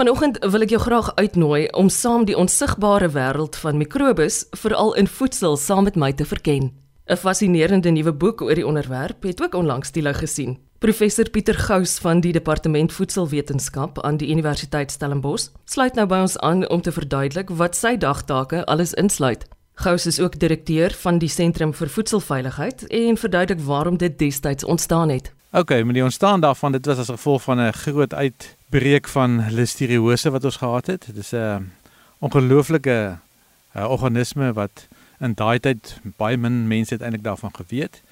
Vanoggend wil ek jou graag uitnooi om saam die onsigbare wêreld van mikrobes, veral in voedsel, saam met my te verken. 'n Fascinerende nuwe boek oor die onderwerp het ook onlangs die lig gesien. Professor Pieter Gous van die Departement Voedselwetenskap aan die Universiteit Stellenbosch sluit nou by ons aan om te verduidelik wat sy dagtake alles insluit. Gous is ook direkteur van die Sentrum vir Voedselveiligheid en verduidelik waarom dit destyds ontstaan het. OK, met die ontstaan daarvan, dit was as gevolg van 'n groot uitbreek van listeriose wat ons gehad het. Dit is 'n ongelooflike uh, organisme wat in daai tyd baie min mense het eintlik daarvan geweet.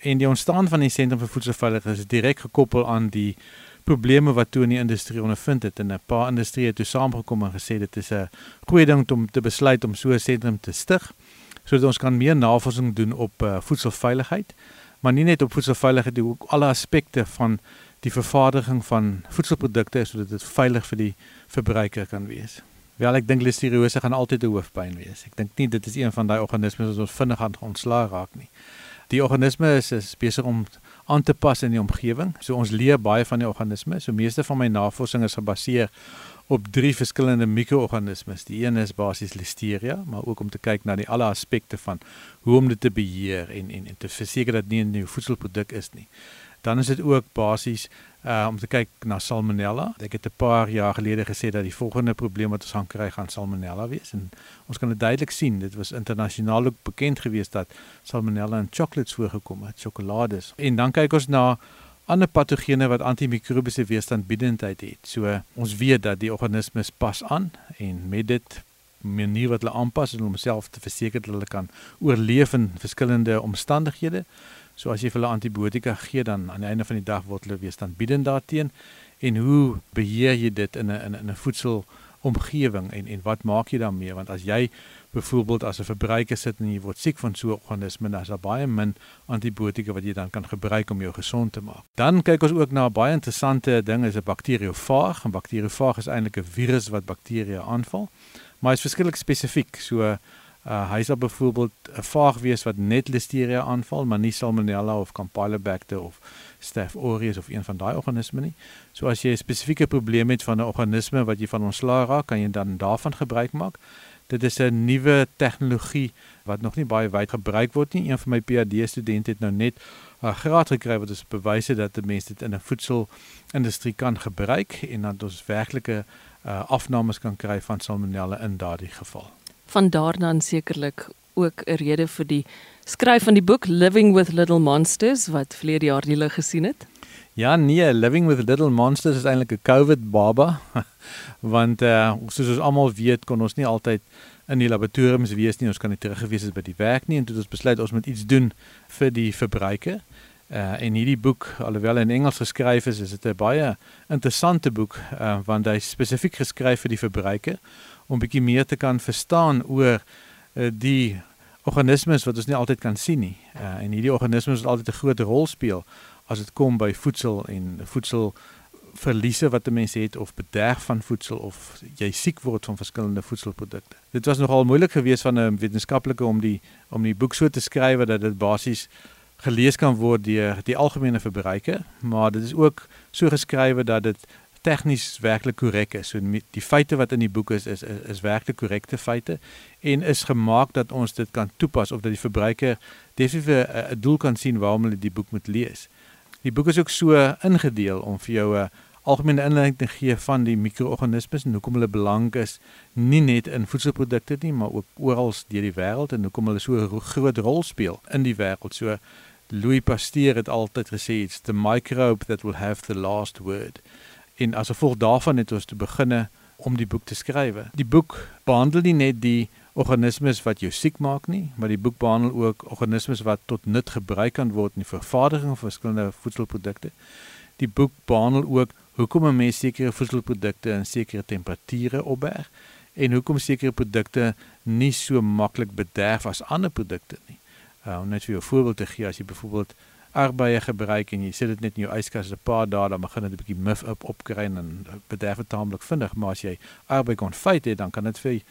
En die ontstaan van die Sentrum vir Voedselveiligheid is direk gekoppel aan die probleme wat toe in die industrie ondervind het en 'n paar industrieë het toe saamgekom en gesê dit is 'n goeie ding om te besluit om so 'n sentrum te stig sodat ons kan meer navorsing doen op uh, voedselveiligheid maar nie net op voedselveiligheid ook alle aspekte van die vervaardiging van voedselprodukte sodat dit veilig vir die verbruiker kan wees. Wel ek dink listeriose gaan altyd 'n hoofpyn wees. Ek dink nie dit is een van daai organismes wat ons vinnig aan ontslaa raak nie. Die organisme is, is besig om aan te pas in die omgewing. So ons leer baie van die organisme. So meeste van my navorsing is gebaseer op drie verskillende mikroorganismes. Die een is basies Listeria, maar ook om te kyk na die alle aspekte van hoe om dit te beheer en en, en te verseker dat nie 'n nuwe voedselproduk is nie. Dan is dit ook basies uh om te kyk na Salmonella. Ek het 'n paar jaar gelede gesê dat die volgende probleem wat ons gaan kry gaan Salmonella wees en ons kan dit duidelik sien. Dit was internasionaal ook bekend geweest dat Salmonella in chocolates voorgekom het, sjokolades. En dan kyk ons na ander patogene wat antimikrobiese weerstandbiedendheid het. So ons weet dat die organismes pas aan en met dit manier wat hulle aanpas om homself te verseker dat hulle kan oorleef in verskillende omstandighede. So as jy vir hulle antibiotika gee dan aan die einde van die dag word hulle weerstandbiedend daarteen en hoe beheer jy dit in 'n in 'n voedselomgewing en en wat maak jy daarmee want as jy byvoorbeeld as 'n verbruiker sit en jy word siek van so 'n organisme dan is daar baie min antibiotika wat jy dan kan gebruik om jou gesond te maak. Dan kyk ons ook na 'n baie interessante ding is 'n bakteriofaag. 'n Bakteriofaag is eintlik 'n virus wat bakterieë aanval, maar is verskriklik spesifiek. So Uh hy sal byvoorbeeld 'n vaag wees wat net Listeria aanval, maar nie Salmonella of Campylobacter of Staph aureus of een van daai organismes nie. So as jy 'n spesifieke probleem het van 'n organisme wat jy van ontslaa raak, kan jy dan daarvan gebruik maak. Dit is 'n nuwe tegnologie wat nog nie baie wyd gebruik word nie. Een van my PhD studente het nou net 'n uh, graad gekry wat ons bewyse dat die mense dit in 'n voedselindustrie kan gebruik en dat ons werklike uh, afnames kan kry van Salmonella in daardie geval van daardan sekerlik ook 'n rede vir die skryf van die boek Living with Little Monsters wat vlede jaar die lig gesien het. Ja, nee, Living with Little Monsters is eintlik 'n COVID baba want eh uh, soos ons almal weet kon ons nie altyd in die laboratoriums wees nie, ons kan nie teruggewees het by die werk nie en toe het ons besluit ons moet iets doen vir die verbruiker. Uh en hierdie boek, alhoewel in Engels geskryf is, is dit 'n baie interessante boek uh want hy spesifiek geskryf vir die verbruiker om bietjie meer te kan verstaan oor uh, die organismes wat ons nie altyd kan sien nie. Uh, en hierdie organismes wat altyd 'n groot rol speel as dit kom by voedsel en voedsel verliese wat 'n mens het of bederf van voedsel of jy siek word van verskillende voedselprodukte. Dit was nogal moeilik geweest van 'n wetenskaplike om die om die boek so te skryf dat dit basies gelees kan word deur die algemene verbruiker, maar dit is ook so geskrywe dat dit tegnies werklik korrek is. So die feite wat in die boek is is is, is werklik korrekte feite en is gemaak dat ons dit kan toepas of dat die verbruiker definitief 'n doel kan sien waarom hulle die boek moet lees. Die boek is ook so ingedeel om vir jou 'n algemene inleiding te gee van die mikroorganismes en hoekom hulle belangrik is nie net in voedselprodukte nie, maar ook oral deur die wêreld en hoekom hulle so 'n groot rol speel in die wêreld. So Louis Pasteur het altyd gesê it's the microbe that will have the last word. En as gevolg daarvan het ons te beginne om die boek te skryf. Die boek behandel nie net die organismes wat jou siek maak nie, maar die boek behandel ook organismes wat tot nut gebruik kan word in die vervaardiging van verskillende voedselprodukte. Die boek behandel ook hoekom 'n mens sekere voedselprodukte in sekere temperature opberg en hoekom sekere produkte nie so maklik bederf as ander produkte nie. Uh, om net vir 'n voorbeeld te gee, as jy byvoorbeeld arbeie gebruik en jy sit dit net in jou yskas 'n paar dae dan begin dit 'n bietjie muff up opkry en bederf dit taamlik vinnig maar as jy arbei konfyt het dan kan dit vir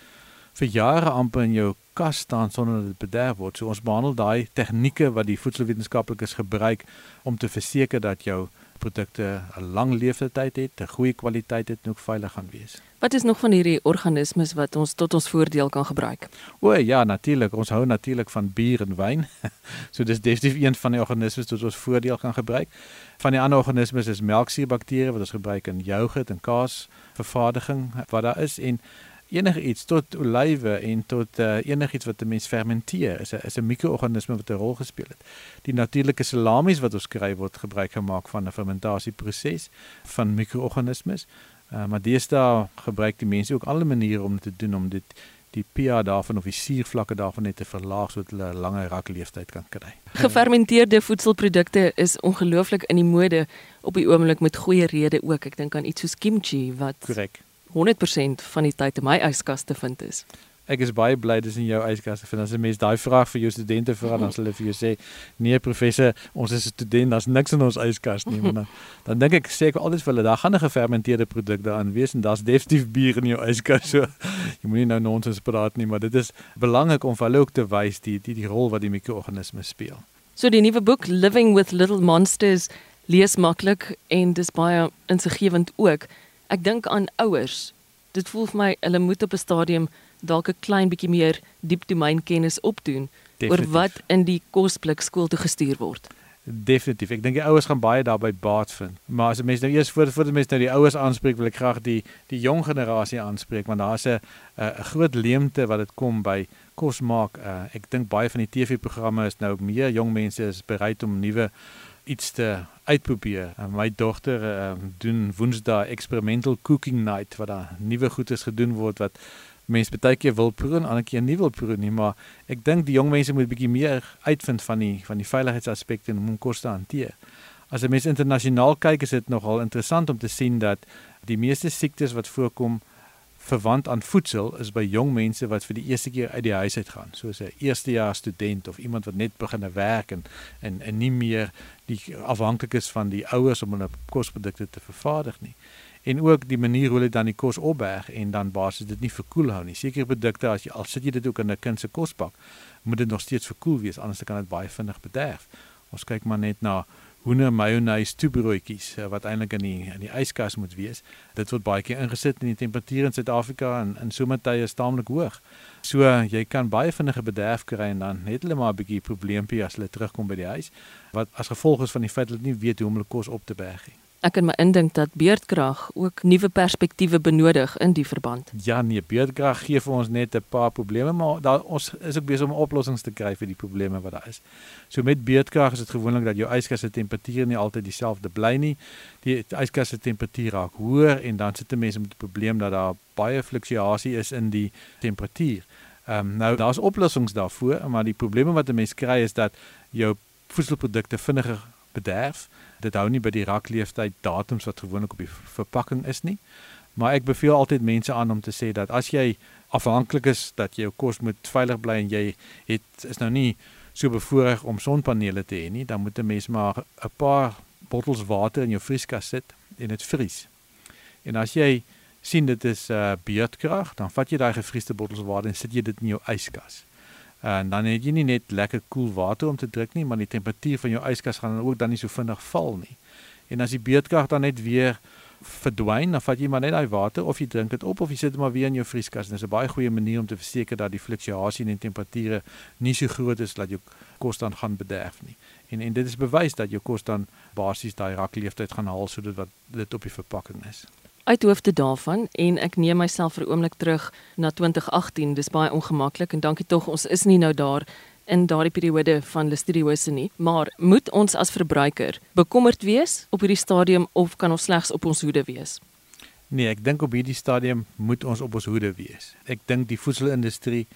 vir jare amper in jou kas staan sonder dat dit bederf word. So ons behandel daai tegnieke wat die voedselwetenskaplikes gebruik om te verseker dat jou produkte 'n lang lewensduur het, 'n goeie kwaliteit het en ook veilig gaan wees. Wat is nog van hierdie organismes wat ons tot ons voordeel kan gebruik? O ja, natuurlik. Ons hou natuurlik van bier en wyn. so dis definitief een van die organismes wat ons voordeel kan gebruik. Van die ander organismes is melksuurbakterieë wat ons gebruik in yoghurt en kaas vervaardiging wat daar is en enige iets tot olywe en tot uh, enigiets wat 'n mens fermenteer is 'n is 'n mikroorganisme wat 'n rol gespeel het. Die natuurlike salamies wat ons kry word gebruik gemaak van 'n fermentasieproses van mikroorganismes. Uh, maar deesdae gebruik die mense ook alle maniere om dit te doen om dit die pH daarvan of die suurvlakke daarvan net te verlaag sodat hulle 'n langer rakleeftyd kan kry. Gefermenteerde voedselprodukte is ongelooflik in die mode op die oomblik met goeie rede ook. Ek dink aan iets soos kimchi wat korrek 100% van die tyd in my yskas te vind is. Ek is baie bly dis in jou yskas te vind. As 'n mens daai vraag vir jou studente vra, dan sal hulle vir jou sê: "Nee professor, ons is 'n student, daar's niks in ons yskas nie." Maar dan, dan dink ek sê ek altyd vir hulle, daar gaan 'n gefermenteerde produk daarin wees en daar's definitief bier in jou yskas. So jy moenie nou nonsens praat nie, maar dit is belangrik om vir hulle ook te wys die die die rol wat die mikroorganismes speel. So die nuwe boek Living with Little Monsters lees maklik en dis baie insiggewend ook. Ek dink aan ouers. Dit voel vir my hulle moet op 'n stadium dalk 'n klein bietjie meer diep domeinkennis opdoen Definitief. oor wat in die kosblik skool toe gestuur word. Definitief. Ek dink die ouers gaan baie daarbey baat vind. Maar as mense nou eers voor voor die mense nou die ouers aanspreek, wil ek graag die die jong generasie aanspreek want daar's 'n 'n groot leemte wat dit kom by kos maak. Uh, ek dink baie van die TV-programme is nou meer jong mense is bereid om nuwe iets te uitprobeer. Uh, my dogter uh, doen Woensdae experimental cooking night waar daar nuwe goedes gedoen word wat mense baie keer wil proe en ander keer nie wil proe nie, maar ek dink die jong mense moet bietjie meer uitvind van die van die veiligheidsaspekte en hoe om kos te hanteer. As jy mens internasionaal kyk, is dit nogal interessant om te sien dat die meeste siektes wat voorkom verwant aan voedsel is by jong mense wat vir die eerste keer uit die huis uit gaan, soos 'n eerstejaars student of iemand wat net begin werk en en en nie meer die afhanklik is van die ouers om hulle kosprodukte te vervaardig nie. En ook die manier hoe hulle dan die kos opberg en dan basies dit nie verkoel hou nie. Sekere produkte as jy al sit jy dit ook in 'n kind se kosbak, moet dit nog steeds verkoel wees anders kan dit baie vinnig bederf. Ons kyk maar net na hoender mayonnaise toebroodjies eh, wat eintlik in die in die yskas moet wees. Dit word baie keer ingesit en die temperatuur in Suid-Afrika en in somertye is taamlik hoog. So jy kan baie vinnige bederf kry en dan het hulle maar 'n bietjie probleempie as hulle terugkom by die huis wat as gevolg is van die feit dat hulle nie weet hoe om hulle kos op te berg nie ek kan my indink dat beerdkrag ook nuwe perspektiewe benodig in die verband. Ja, nee, beerdkrag gee vir ons net 'n paar probleme, maar daar ons is ook besig om oplossings te kry vir die probleme wat daar is. So met beerdkrag is dit gewoonlik dat jou yskas se temperatuur nie altyd dieselfde bly nie. Die yskas se temperatuur raak hoër en dan sit 'n mens met die probleem dat daar baie fluktuasie is in die temperatuur. Ehm um, nou daar's oplossings daarvoor, maar die probleme wat 'n mens kry is dat jou voedselprodukte vinniger bederf dit hou nie by die rakleeftyd datums wat gewoonlik op die verpakking is nie. Maar ek beveel altyd mense aan om te sê dat as jy afhanklik is dat jou kos moet veilig bly en jy het is nou nie so bevoorreg om sonpanele te hê nie, dan moet 'n mens maar 'n paar bottels water in jou vrieskas sit en dit vries. En as jy sien dit is uh beerdkrag, dan vat jy daai gevriesde bottels water en sit jy dit in jou yskas en dan het jy nie net lekker koel water om te drink nie, maar die temperatuur van jou yskas gaan dan ook dan nie so vinnig val nie. En as die beerdkrag dan net weer verdwyn, dan vat jy maar net daai water of jy drink dit op of jy sit dit maar weer in jou vrieskas. Dit is 'n baie goeie manier om te verseker dat die fluktuasie in die temperature nie so groot is dat jou kos dan gaan bederf nie. En en dit is bewys dat jou kos dan basies daai rakleeftyd gaan haal sodat wat dit op die verpakking is uit hoofde daarvan en ek neem myself vir 'n oomblik terug na 2018. Dis baie ongemaklik en dankie tog ons is nie nou daar in daardie periode van listeriose nie, maar moet ons as verbruiker bekommerd wees op hierdie stadium of kan ons slegs op ons hoede wees? Nee, ek dink op hierdie stadium moet ons op ons hoede wees. Ek dink die voedselindustrie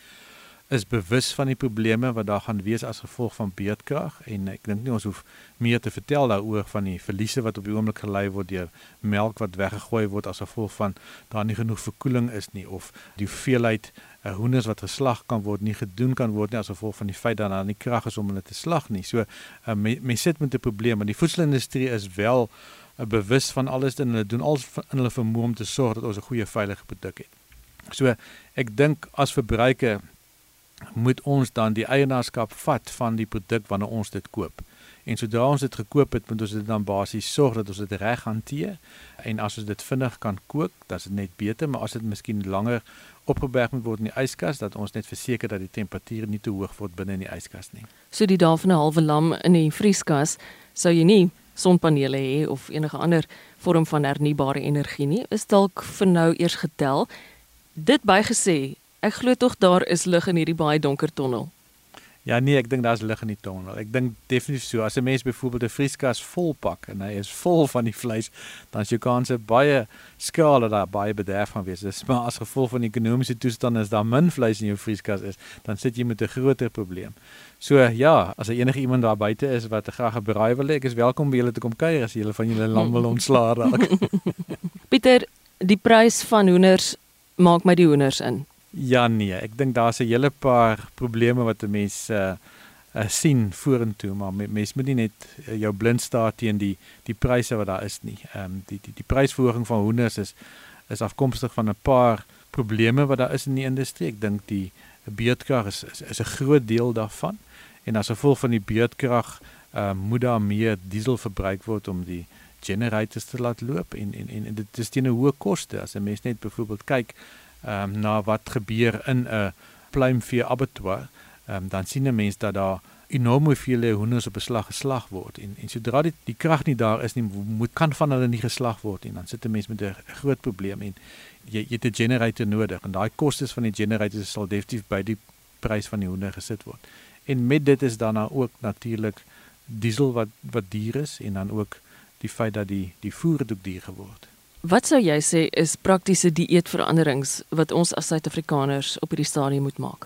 is bewus van die probleme wat daar gaan wees as gevolg van beerdkrag en ek dink nie ons hoef meer te vertel daaroor van die verliese wat op die oomblik gelei word deur melk wat weggegooi word as gevolg van daar nie genoeg verkoeling is nie of die hoeveelheid uh, hoenders wat geslag kan word nie gedoen kan word nie as gevolg van die feit dat daar nie krag is om hulle te slag nie. So uh, mense me sit met 'n probleem en die voedselindustrie is wel uh, bewus van alles en hulle doen alles in hulle vermoë om te sorg dat ons 'n goeie veilige produk het. So ek dink as verbruiker moet ons dan die eienaarskap vat van die produk wanneer ons dit koop. En sodra ons dit gekoop het, moet ons dit dan basies sorg dat ons dit reg hanteer. En as ons dit vinnig kan kook, dan is dit net beter, maar as dit miskien langer opgeberg moet word in die yskas, dat ons net verseker dat die temperatuur nie te hoog word binne in die yskas nie. So die dae van 'n halwe lam in die vrieskas, sou jy nie sonpanele hê of enige ander vorm van hernubare energie nie. Is dalk vir nou eers getel. Dit bygesê, ek glo tog daar is lig in hierdie baie donker tonnel. Ja nee, ek dink daar's lig in die tonnel. Ek dink definitief so. As 'n mens byvoorbeeld 'n vrieskas vol pak en hy is vol van die vleis, dan is jou kanse baie skaal dat daar baie bederf gaan wees. Dis maar as gevolg van die ekonomiese toestand is daar min vleis in jou vrieskas is, dan sit jy met 'n groter probleem. So ja, as enige iemand daar buite is wat graag 'n braai wil hê, ek is welkom by julle te kom kuier as julle van julle lam wil ontslaa raak. Pieter, die prys van hoenders maak my die hoenders in. Ja nee, ek dink daar's 'n hele paar probleme wat 'n mens uh, uh sien vorentoe, maar mens moet nie net uh, jou blind staar teen die die pryse wat daar is nie. Ehm um, die die die prysverhoging van hoenders is is afkomstig van 'n paar probleme wat daar is in die industrie. Ek dink die beerdkrag is is, is 'n groot deel daarvan. En as gevolg van die beerdkrag ehm uh, moet daar meer diesel verbruik word om die generators te laat loop en en en dit is teen 'n hoë koste. As 'n mens net byvoorbeeld kyk um, na wat gebeur in 'n pluimvee abattoir, ehm um, dan sien 'n mens dat daar enorme hoeveelhede hoenders op beslag geslag word en en sodra die die krag nie daar is nie, moet kan van hulle nie geslag word nie. Dan sit 'n mens met 'n groot probleem en jy jy het 'n generator nodig en daai kostes van die generator sal definitief by die prys van die hoender gesit word. En met dit is dan nou ook natuurlik diesel wat wat duur is en dan ook die feit dat die die voer het ook duur geword. Wat sou jy sê is praktiese dieetveranderings wat ons as Suid-Afrikaners op hierdie stadium moet maak?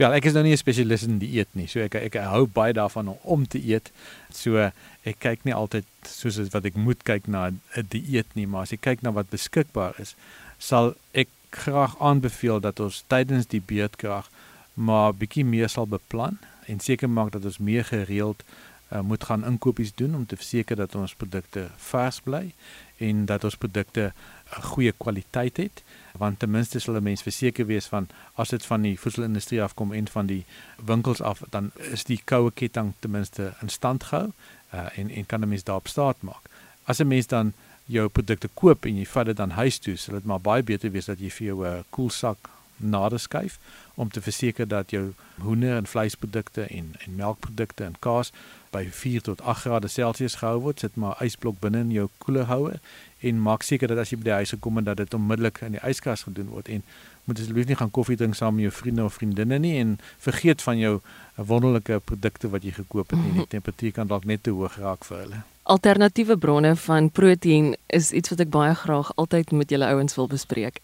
Ja, ek is nou nie 'n spesialis in dieet nie. So ek ek hou baie daarvan om te eet. So ek kyk nie altyd soos wat ek moet kyk na 'n dieet nie, maar as ek kyk na wat beskikbaar is, sal ek graag aanbeveel dat ons tydens die beerdkrag maar bietjie meer sal beplan en seker maak dat ons meer gereeld uh, moet gaan inkopies doen om te verseker dat ons produkte vars bly en dat ons produkte 'n goeie kwaliteit het want ten minste sal 'n mens verseker wees van as dit van die voedselindustrie afkom en van die winkels af dan is die koue ketting ten minste in stand gehou uh, en en kan 'n mens daarop staat maak. As 'n mens dan jou produkte koop en jy vat dit dan huis toe, sal dit maar baie beter wees dat jy vir jou 'n koelsak nader skuif om te verseker dat jou hoender en vleisprodukte en en melkprodukte en kaas by 4 tot 8 grade Celsius gehou word. Sit maar ysblok binne in jou koelerhouer en maak seker dat as jy by die huis gekom het dat dit onmiddellik in die yskas gedoen word en moet asseblief nie gaan koffie drink saam met jou vriende of vriendinne nie en vergeet van jou wonderlike produkte wat jy gekoop het nie. Die temperatuur kan dalk net te hoog raak vir hulle. Alternatiewe bronne van proteïen is iets wat ek baie graag altyd met julle ouens wil bespreek.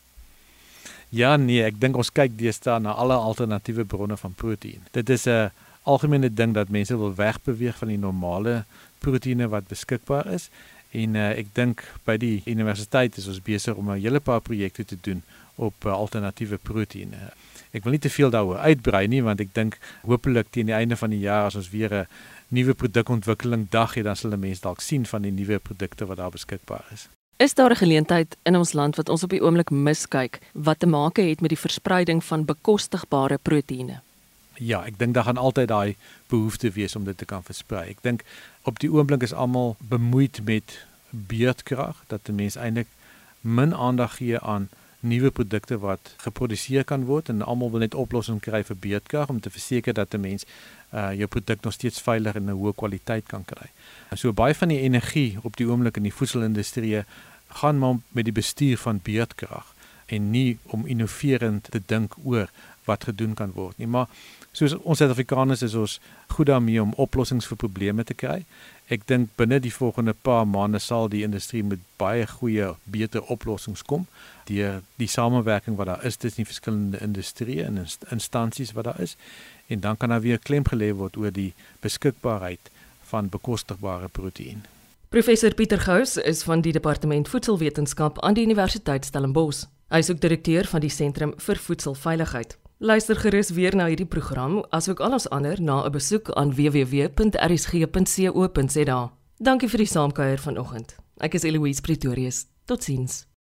Ja nee, ek dink ons kyk deesdae na alle alternatiewe bronne van proteïen. Dit is 'n algemene ding dat mense wil wegbeweeg van die normale proteïene wat beskikbaar is en uh, ek dink by die universiteit is ons besig om 'n hele paar projekte te doen op uh, alternatiewe proteïene. Ek wil nie te veel daaroor uitbrei nie want ek dink hopelik teen die einde van die jaar as ons weer 'n nuwe produkontwikkeling dag het dan sal mense dalk sien van die nuwe produkte wat daar beskikbaar is. Is daar 'n geleentheid in ons land wat ons op die oomblik miskyk wat te maak het met die verspreiding van bekostigbare proteïene? Ja, ek dink daar gaan altyd daai behoefte wees om dit te kan versprei. Ek dink op die oomblik is almal bemoeid met beerdkrag dat die mense eintlik min aandag gee aan nuwe produkte wat geproduseer kan word en almal wil net oplossings kry vir beerdkrag om te verseker dat 'n mens uh jou produk nog steeds veilig en 'n hoë kwaliteit kan kry. So baie van die energie op die oomblik in die voedselindustrie gaan maar met die bestuur van beerdkrag en nie om innoverend te dink oor wat gedoen kan word nie. Maar soos ons Suid-Afrikaners is ons goed daarmee om oplossings vir probleme te kry. Ek dink binne die volgende paar maande sal die industrie met baie goeie beter oplossings kom deur die samewerking wat daar is tussen die verskillende industrieë en instansies wat daar is en dan kan daar weer klem gelê word oor die beskikbaarheid van bekostigbare proteïen. Professor Pieter Gous is van die departement voedselwetenskap aan die Universiteit Stellenbosch. Hy is ook direkteur van die Sentrum vir Voedselveiligheid. Luister gerus weer na hierdie program asook al ons ander na 'n besoek aan www.rsg.co.za. Dankie vir die saamkuier vanoggend. Ek is Eloise Pretorius. Totsiens.